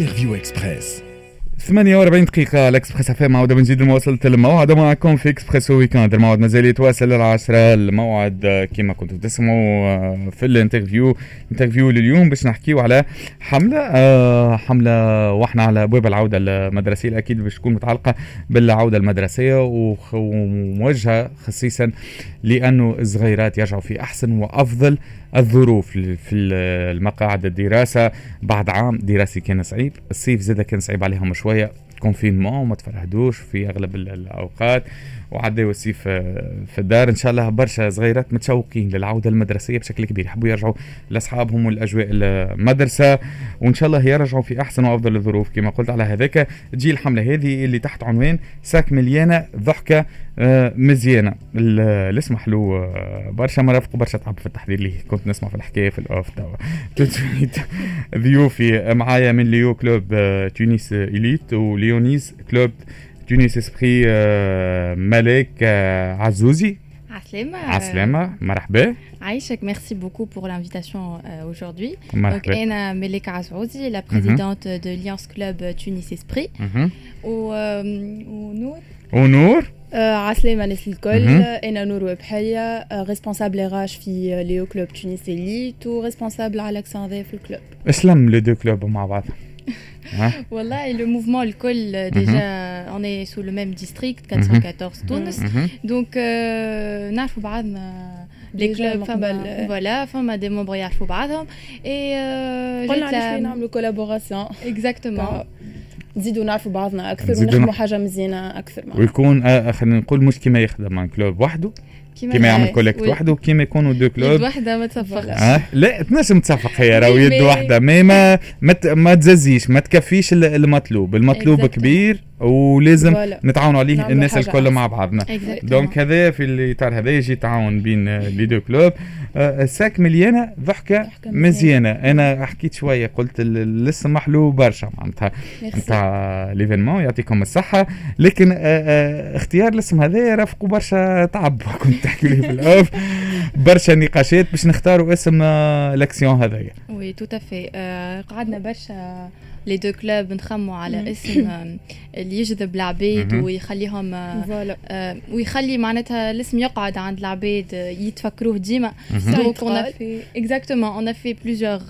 interview express 48 دقيقة Express FM من جديد وصلت الموعد معكم في Expresso Weekend الموعد مازال يتواصل للعشرة الموعد كما كنتم تسمعوا آه، في ال interview interview لليوم. باش نحكيو على حملة آه، حملة وإحنا على أبواب العودة المدرسية. أكيد باش تكون متعلقة بالعودة المدرسية وموجهة خصيصا لأنه الصغيرات يرجعوا في أحسن وأفضل الظروف في المقاعد الدراسة. بعد عام دراسي كان صعيب الصيف زاد كان صعيب عليهم شوية. كونفينمون وما تفرهدوش في أغلب الأوقات. وعدى الصيف في الدار. إن شاء الله برشا صغيرات متشوقين للعودة المدرسية بشكل كبير. يحبوا يرجعوا لأصحابهم والأجواء المدرسة وإن شاء الله يرجعوا في أحسن وأفضل الظروف. كما قلت على هذاك تجي الحمله هذه اللي تحت عنوان ساك مليانة ضحكة آه، مزيانة. الاسم حلو آه، برشا مرافق برشا تعب في التحضير اللي كنت نسمع في الحكاية في ال off ضيوفي معايا من Leo Club آه، تونس Elite و Lions Club. Tunis Esprit euh, مالك euh, عزوزي. عسلامة. عسلامة، مرحبا. عيشك، merci beaucoup pour l'invitation euh, aujourd'hui. Donc, أنا مالك عزوزي، la mhm. présidente de Lions Club Tunis Esprit. Mm -hmm. Ou, euh, Nour. Ou Nour. Euh, Aslema Neslkol, Ena mhm. Nour Webhaya, responsable RH fi Léo Club Tunis Elite ou responsable à l'accent le club. Les deux clubs, ma بعض Voilà, et le mouvement, le col, déjà, on est sous le même district, 414 Tunis. Donc, نعرفوا بعضنا les clubs فما voilà فما des membres يعرفوا بعضهم et قلنا علاش نعملوا collaboration exactement. نزيدوا نعرفوا بعضنا أكثر ونخدموا حاجة مزيانه أكثر ويكون خلينا نقول مش كيما يخدم club وحده كيما يعمل collecte وحده وكيما يكونوا deux clubs. يد وحدة ما تصفقش أه؟ لا تنجم تصفق هي راهو يد وحدة. mais ما ما تززيش ما تكفيش المطلوب. المطلوب كبير. ولازم نتعاونوا عليه الناس الكل مع بعضنا. donc هذا في الإطار هذا يجي تعاون بين les deux clubs. sac مليانة ضحكة مزيانة. أنا حكيت شوية قلت الاسم محلو برشا معناتها. نتاع l'événement يعطيكم الصحة. لكن اختيار الاسم هذا رافقوا برشا تعب. كنت تحكي لي في ال off. برشا نقاشات باش نختاروا اسم لأكسيون هذايا. oui tout à fait قعدنا برشا les deux clubs نخموا على اسم اللي يجذب العباد ويخليهم آه ويخلي معناتها الاسم يقعد عند العباد يتفكروه ديما. donc on exactement on fait plusieurs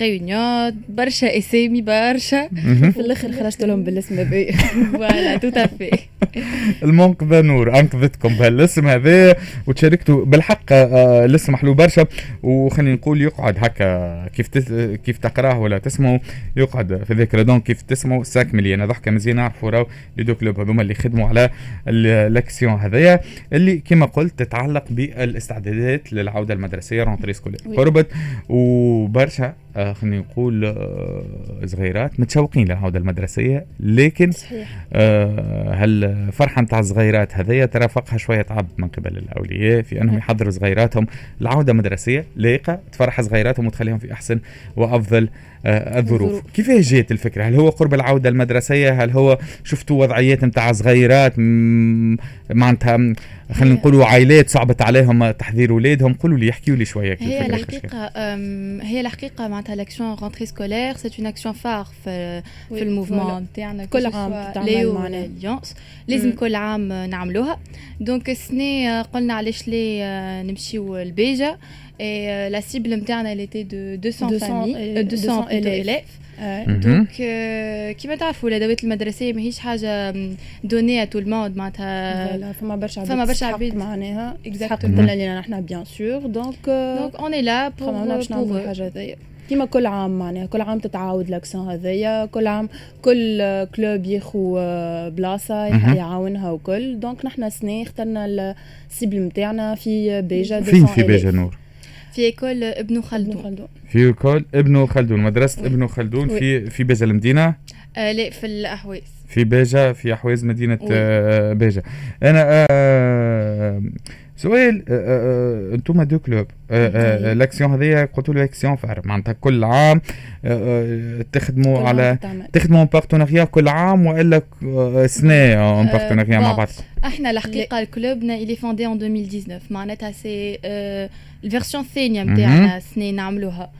réunions برشا اسامي برشا في الآخر خرجت لهم بالاسم هذا. voilà tout à fait المنقذة نور أنقذتكم بهالاسم هذا وتشاركتوا بالحق الاسم حلو برشا. وخلينا نقول يقعد هكا كيف كيف تقراه ولا تسمعوا يقعد في ذاكرة donc كيف تسمعوا sac مليانة ضحكة مزيانة نعرفوا راهو les deux clubs هذوما اللي خدموا على الاكسيون هذايا اللي كما قلت تتعلق بالإستعدادات للعودة المدرسية rentrée scolaire قربت وبرشا آه خلينا نقول آه صغيرات متشوقين للعودة المدرسية. لكن صحيح. آه هل فرحة نتاع الصغيرات هذيا ترافقها شوية تعب من قبل الأولياء في أنهم يحضروا صغيراتهم. لعودة مدرسية لايقة تفرح صغيراتهم وتخليهم في أحسن وأفضل آه الظروف. كيفاش جات الفكرة؟ هل هو قرب العودة المدرسية؟ هل هو شفتوا وضعيات نتاع صغيرات؟ معناتها خلينا نقولوا عائلات صعبت عليهم تحضير اولادهم قولوا لي احكيوا لي شوية كيف هي الحقيقة هي الحقيقة معناتها l'action rentrée scolaire c'est une action phare في في ال mouvement تاعنا كل عام تعمل معنا. لازم كل عام نعملوها. donc السنة قلنا علاش ليه نمشيو لبيجا et la cible نتاعنا elle était de 200 familles. 200 élèves. donc كيما تعرفوا الادوات المدرسيه ماهيش حاجة donnée à tout le monde معناتها فما برشا فما برشا عباد معناها exactement لنا نحن bien sûr donc donc on est là pour باش نعملوا الحاجة هذيا كيما كل عام معناها كل عام تتعاود l'action هذايا كل عام كل club ياخو بلاصه يعاونها وكل donc نحن سنه اخترنا ال cible نتاعنا في بيجا فين في بيجا نور في école ابن خلدون في école ابن خلدون مدرسة ابن خلدون في في بيجا المدينة؟ آه لا في الأحواز. في بيجا في أحواز مدينة آه بيجا. أنا آه سؤال أنتم deux clubs ال action هذيا قلت له action phare معناتها كل عام تخدموا على تخدموا partenariat كل عام وإلا سنه en partenariat مع بعض. إحنا الحقيقة ال club نا اللي fondé en 2019 معناتها c'est ال version الثانية نتاعنا سنين نعملوها.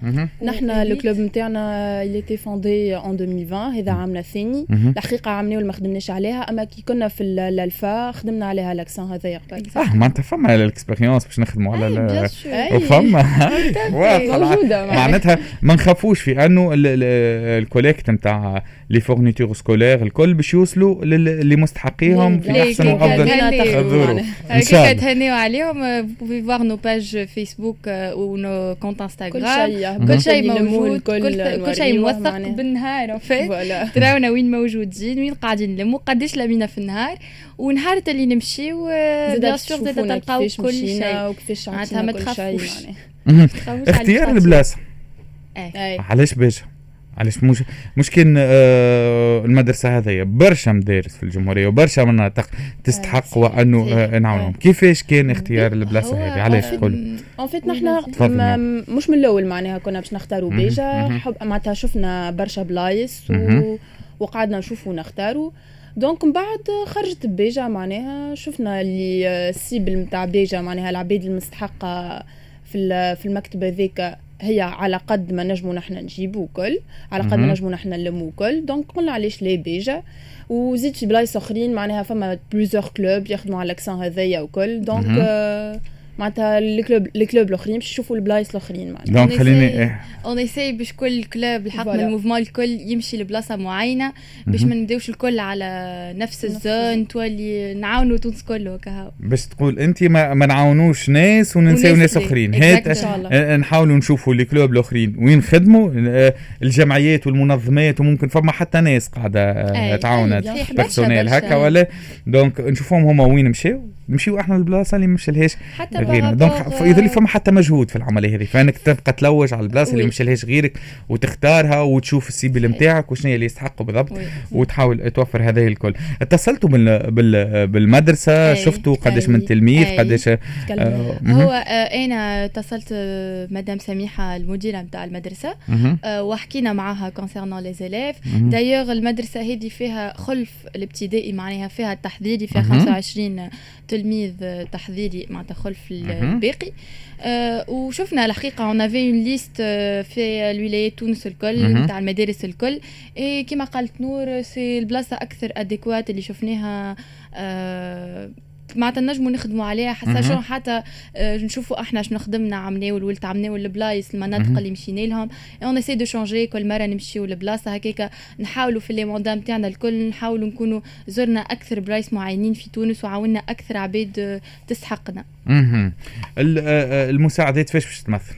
نحن ال club نتاعنا اللي était fondé en 2020 هذا عامنا الثاني. الحقيقة عملنا ما خدمناش عليها أما كي كنا في الألفا خدمنا عليها الاكسون هذايا قبل آه معناتها فما ال expérience باش نخدموا على وفما موجودة معناتها ما نخافوش في انه ال collecte نتاع les fournitures scolaires الكل باش يوصلوا اللي مستحقيهم في أحسن وأفضل. الظروف إن شاء الله. تهنيو عليهم. vous pouvez voir nos pages Facebook et nos comptes Instagram كل شيء موجود كل شيء موثق بالنهار تراونا وين موجودين وين قاعدين. نلموا قداش لمينا في النهار. ونهار اللي نمشيو bien sûr زاد تلقاو كل شيء. معناتها ما تخافوش. اختيار البلاصة. علاش باش؟ علاش مش مش كان آه المدرسة هذيا برشا مدارس في الجمهورية وبرشا مناطق تستحق وانه آه نعاونهم. كيفاش كان اختيار البلاصة هذه؟ علاش كل en fait نحن مش من الأول معناها كنا باش نختاروا. بيجا معناتها شفنا برشا بلايص وقعدنا نشوفوا ونختاروا. donc من بعد خرجت بيجا معناها شفنا اللي ال cible نتاع بيجا معناها العباد المستحقة في في المكتب هذاك هي على قد ما نجمو نحن نجيبو كل على قد ما نجمو نحن نلمو كل. donc قلنا علاش ليه بيجا. وزيد في بلايص آخرين معناها فما plusieurs clubs يخدموا على الاكسان هذايا وكل. donc آه معناتها ال clubs ال clubs الآخرين باش يشوفوا البلايص الآخرين معناتها. donc خليني on essaye باش كل club الحق من ال mouvement الكل يمشي لبلاصة معينة باش ما نبداوش الكل على نفس ال zone تولي نعاونوا تونس كل هكا. باش تقول انت ما, ما نعاونوش ناس وننساو ناس آخرين. هات نحاولوا نشوفوا ال clubs الآخرين. وين خدموا الجمعيات والمنظمات وممكن فما حتى ناس قاعدة تعاون personnel هكا ولا؟ donc نشوفوهم هما وين مشاو. نمشيو أحنا البلاصه اللي مش لهاش حتى غيرنا donc يظل فما حتى مجهود في العملية هذه فأنك تبقى تلوج على البلاصه اللي مش لهاش غيرك وتختارها وتشوف ال CP نتاعك وشنو اللي يستحقه بالضبط وتحاول توفر هذه الكل. اتصلتوا بال... بال... بالمدرسة شفتوا قداش من تلميذ قداش آه هو آه أنا اتصلت مدام سميحة المديرة نتاع المدرسة آه وحكينا معاها concernant les élèves d'ailleurs المدرسة هذه فيها خلف الابتدائي معناها فيها التحضيري فيها 25 تلميذ تحضيري معناتها خلف الباقي. آه وشفنا الحقيقة on avait une liste في الولايات تونس الكل نتاع المدارس الكل. اي كما قالت نور c'est البلاصة أكثر adéquate اللي شفناها آه معناتها نجموا نخدموا عليها حتى حتى آه نشوفوا إحنا شنو خدمنا عملناه والولد عملناه البلايص المناطق اللي مشينا لهم on essaye de changer كل مرة نمشيو لبلاصه هكاك نحاولوا في les mandats نتاعنا الكل نحاولوا نكونوا زرنا أكثر بلايص معينين في تونس وعاونا أكثر عباد تستحقنا. أها المساعدات فاش باش تمثل؟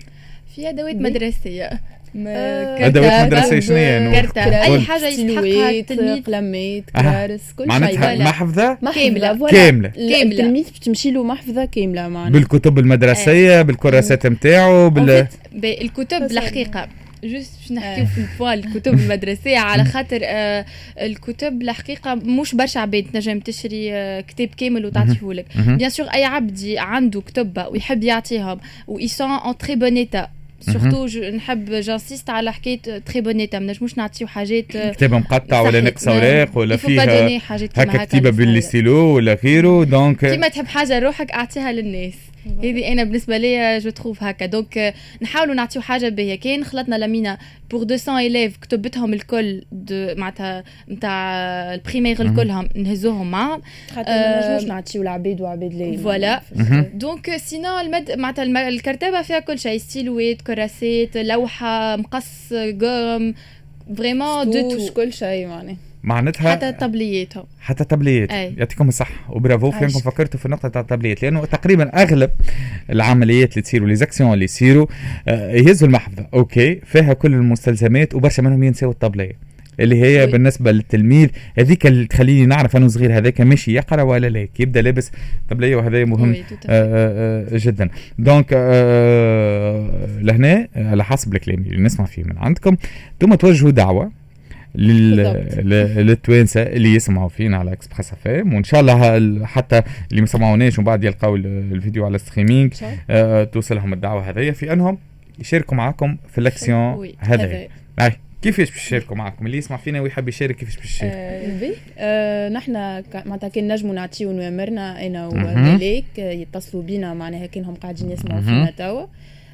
في أدوات مدرسية. ادوات مدرسيه شنو هي أي حاجة يستحقها التلميذ قلمات كرارس كل شيء. معناتها محفظة؟ كاملة كاملة. كاملة. التلميذ باش تمشي له محفظة كاملة معناتها بالكتب المدرسية بالكراسات نتاعو بال الكتب الحقيقة. juste باش نحكيو في ال fois الكتب المدرسية. على خاطر آه الكتب الحقيقة مش برشا عباد. تنجم تشري آه كتاب كامل وتعطيه لك bien sûr أي عبد عنده كتب ويحب يعطيهم وسون en très bon état surtout نحب j'insiste على حكايه très bon état ما نجموش نعطيو حاجات كتاب مقطع ولا نقص أوراق ولا فيها هكا كتيبة بالستيلو ولا غيره. دونك كيما تحب حاجة روحك أعطيها للناس. هذه أنا بالنسبة ليا جو تروف هكا. دونك نحاولوا نعطيو حاجة باهيه كاين خلطنا لمينا. بور 200 اليف كتبتهم الكل معناتها نتاع البريمير الكلهم نهزوهم معاهم خاطر ما نجموش نعطيو العباد وعباد لي فوالا. دونك سينو المد معناتها الكرتبه فيها كل شيء. ستيلوات كراسات لوحة مقص قرم vraiment de tout كل شيء معناها معناتها حتى الطابليات حتى الطابليات يعطيكم الصحة. وبرافو في انكم فكرتوا في النقطة تاع الطابليات لأنه تقريبا أغلب العمليات اللي تصيروا les actions اللي يصيروا آه يهزوا المحفظة okay؟ فيها كل المستلزمات وبرشا منهم ينساو الطابلية اللي هي oui. بالنسبة للتلميذ هذيك اللي تخليني نعرف انه صغير هذاك ماشي يقرأ ولا لا. يبدأ لابس طبليه وهذا مهم آه آه جدا. donc لهنا على حسب الكلام اللي نسمع فيه من عندكم ثم توجهوا دعوة. لل... للتوانسة اللي يسمعوا فينا على اكسبريس اف ام وإن شاء الله حتى اللي ما سمعوناش ومن بعد يلقاو الفيديو على streaming آه توصلهم الدعوة هذه في أنهم يشاركوا معكم في الأكسيون هذه كيفاش باش يشاركوا معكم اللي يسمع فينا ويحب يشارك كيفاش باش يشارك؟ آه آه نحن معناتها كان نجموا نعطيو نوامرنا أنا وملاك يتصلوا بينا معناها كانهم قاعدين يسمعوا فينا توا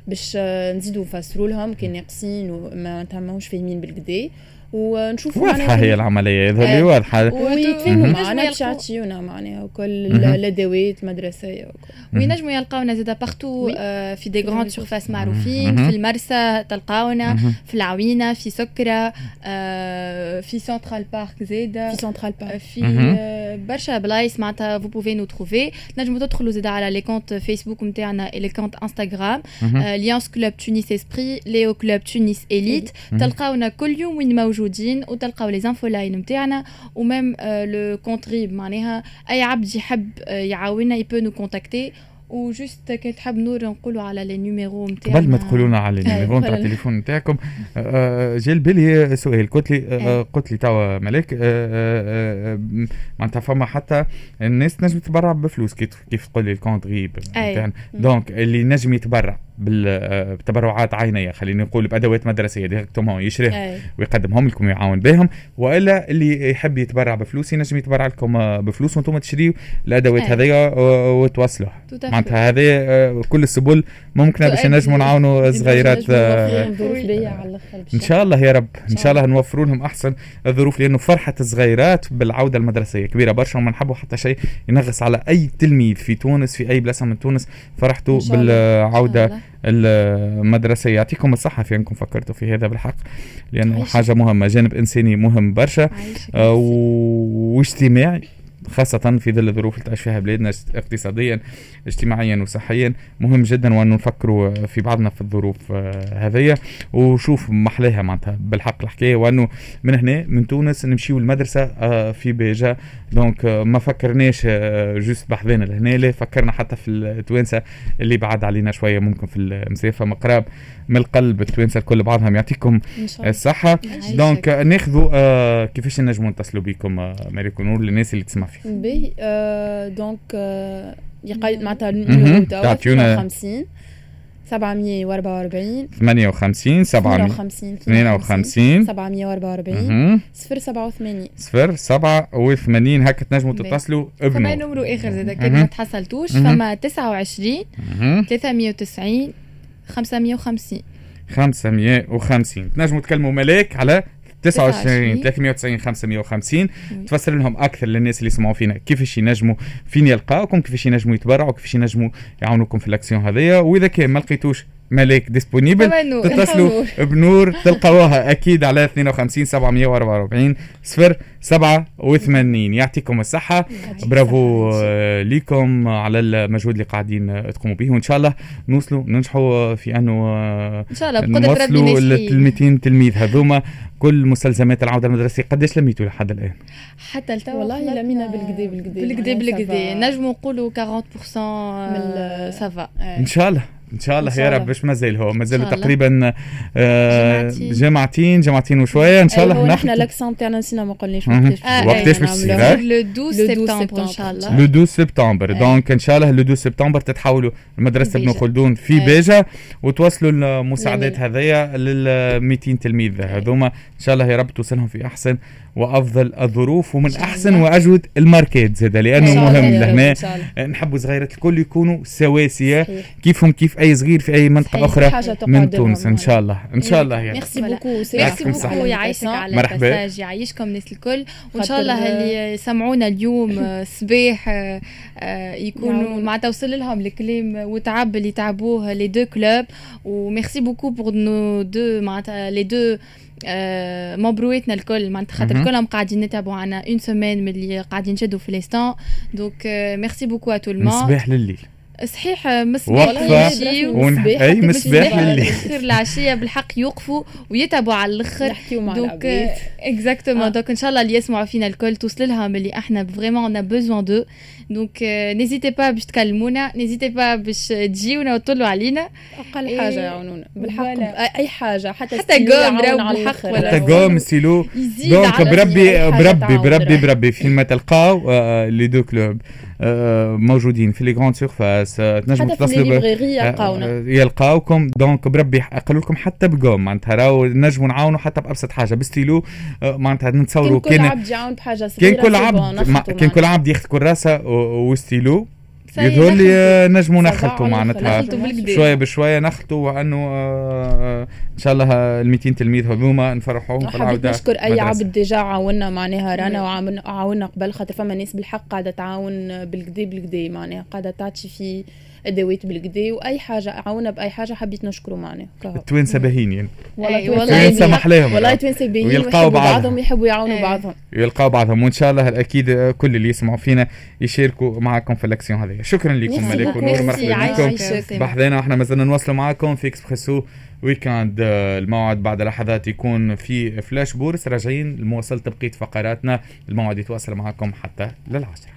باش نزيدوا نفسروا لهم كان ناقصين وما ماهوش فاهمين بالكدا ونشوفوا واضحة هي العملية هذا اللي واضحة. ويتفاهموا معنا باش يعطيونا معناها وكل الادوات المدرسيه وينجموا يلقاونا زاده partout في des grandes surfaces معروفين في المرسى تلقاونا في العوينة في سكرة في سنترال بارك زاده في سنترال بارك في برشا بلايص معناتها vous pouvez nous trouver تنجموا تدخلوا زاده على les comptes Facebook نتاعنا les comptes Instagram Lions Club Tunis Esprit Leo Club Tunis Elite تلقاونا كل يوم وين موجود موجودين وتلقاو les infolines نتاعنا و même le compte RIB معناها أي عبد يحب يعاوننا il peut nous contacter و juste كي تحب نور نقولوا على les numéros نتاعنا قبل ما تقولوا لنا على ال numéro نتاع التليفون نتاعكم جا بالي سؤال. قلت لي قلت لي توا ملاك معناتها فما حتى الناس تنجم تتبرع بفلوس. كيف تقول لي ال compte RIB نتاعنا؟ donc اللي نجم يتبرع. بالتبرعات عينية خلينا نقول بأدوات مدرسية. directement يشريها ويقدمهم لكم ويعاون بهم. وإلا اللي يحب يتبرع بفلوس ينجم يتبرع لكم بفلوس وأنتم تشريوا الأدوات هذيا وتوصلوها معناتها هذه كل السبل ممكن باش نجموا نعاونوا صغيرات إن شاء الله يا رب. إن شاء الله نوفروا لهم أحسن الظروف لأنه فرحة الصغيرات بالعودة المدرسية كبيرة. برشا وما نحبوا حتى شيء ينغص على أي تلميذ في تونس في أي بلاصه من تونس فرحته بالعودة. المدرسيه يعطيكم الصحة في أنكم فكرتوا في هذا بالحق لأنه حاجة مهمة جانب إنساني مهم برشا. آه واجتماعي. خاصة في ظل الظروف اللي تعيش فيها بلادنا اقتصاديا اجتماعيا وصحيا مهم جدا وأن نفكروا في بعضنا في الظروف هذية. وشوف محلاها معناتها بالحق الحكاية وأنه من هنا من تونس نمشيو المدرسة في بيجا. donc ما فكرناش juste بحذانا لهنا. لا فكرنا حتى في التوانسة اللي بعد علينا شوية ممكن في المسافة مقراب. من القلب التوانسة الكل بعضهم يعطيكم الصحة. donc ناخذوا كيفاش نجموا نتصلوا بكم ماريكو نور للناس اللي تسمع فيه باهي دونك يقيد معناتها النيميرو تاعو 50 744 58 752 52 744 087 087 هكا تنجموا تتصلوا ابنوا. فما نمرو آخر زاد كان ما تحصلتوش فما 29 390 550 550 تنجموا تكلموا ملاك على 29 390 550 تفسر لهم أكثر للناس اللي يسمعوا فينا. كيفاش ينجموا فين يلقاوكم كيفاش ينجموا يتبرعوا كيفاش ينجموا يعاونوكم في الأكسيون هذيا. وإذا كان ما لقيتوش ملاك disponible تتصلوا بنور تلقاوها أكيد على 52 744 0 87 يعطيكم الصحة. برافو ليكم على المجهود اللي قاعدين تقوموا به. وإن شاء الله نوصلوا ننجحوا في أنه إن شاء الله نوصلوا لل 200 تلميذ هذوما. كل مستلزمات العودة المدرسية قداش لميتوا لحد الآن؟ حتى التو والله لمينا بالكدا بالكدا بالكدا بالكدا نجموا نقولوا 40% من ça va إن شاء الله. إن شاء الله يا رب باش مازال هو مازال تقريبا آه جمعتين. جمعتين وشوية. إن شاء الله نحن الاكسون تاعنا نسينا ما قلناش وقتاش وقتاش باش تصير le 12 سبتمبر إن شاء الله. le 12 septembre donc إن شاء الله le 12 سبتمبر تتحولوا لمدرسة ابن خلدون في بيجا وتوصلوا المساعدات هذيا لل 200 تلميذ. هذوما إن شاء الله يا رب توصلهم في أحسن وأفضل الظروف ومن أحسن وأجود الماركات زاد لأنه مهم لهنا نحبوا صغيرات الكل يكونوا سواسية. كيفهم كيف أي صغير في أي منطقة أخرى من تونس إن شاء الله إن شاء الله يعني. merci beaucoup merci beaucoup يعيشك على ال passage يعيشكم الناس الكل. وإن شاء الله اللي يسمعونا اليوم صباح يكونوا مع توصل لهم الكلام وتعب اللي تعبوه les deux clubs و merci beaucoup pour nos deux معناتها les deux آه membre ويتنا الكل. معناتها خاطر كلهم قاعدين نتابعوا عنا une semaine من اللي قاعدين نشدوا في les stands donc آه merci beaucoup à tout le monde صباح لليل. صحيح مصباح وقفة ونح... أي مصباح لليل الآخر العشية بالحق يوقفوا ويتابعوا على الأخر. donc exactement donc ان شاء الله اللي يسمعوا فينا الكل توصل لهم اللي إحنا vraiment en besoin de donc n'hésitez pas باش تكلمونا n'hésitez pas باش تجيونا وتطلوا علينا. أقل حاجة يعاونونا بالحق. اي حاجة حتى حتى gomme بالحق ولا حتى gomme stylo donc بربي بربي بربي بربي فين ما تلقاو les deux clubs موجودين في les grandes surfaces تنجموا تتصلوا يلقاوكم. donc بربي قالوا لكم حتى ب gomme معناتها راهو نجموا نعاونوا حتى بأبسط حاجة. بستيلو معناتها نتصوروا كان كل عبد يعاون بحاجة صغيرة كان كل عبد كان كل عبد ياخذ كراسة وستيلو. يقول لي نجموا نخلطوا معناتها. شوية بشوية نخلطوا وأنه آه، إن شاء الله ال 200 تلميذ هذوما نفرحوهم في العودة نشكر أي عبد déjà عاونا معناها رانا وعاونا قبل خاطر فما ناس بالحق قاعدة تعاون بالكدا بالكدا معناها. قاعدة تعطي في أدوات بالكدا وأي حاجة عاونا بأي حاجة حبيت نشكره معنا التوانسه باهيين يعني. والله التوانسه محلاهم والله التوانسه باهيين ويلقاو بعضهم. يحبوا يعاونوا بعضهم. يلقاو بعضهم. وإن شاء الله أكيد كل اللي يسمعوا فينا يشاركوا معكم في الأكسيون هذه. شكرا لكم ملك ونور مرحبا بكم. بحذانا وإحنا مازلنا نواصلوا معكم في Expresso Weekend. الموعد بعد لحظات يكون في Flash Bourse. راجعين لمواصلة بقية فقراتنا. الموعد يتواصل معكم حتى للعشرة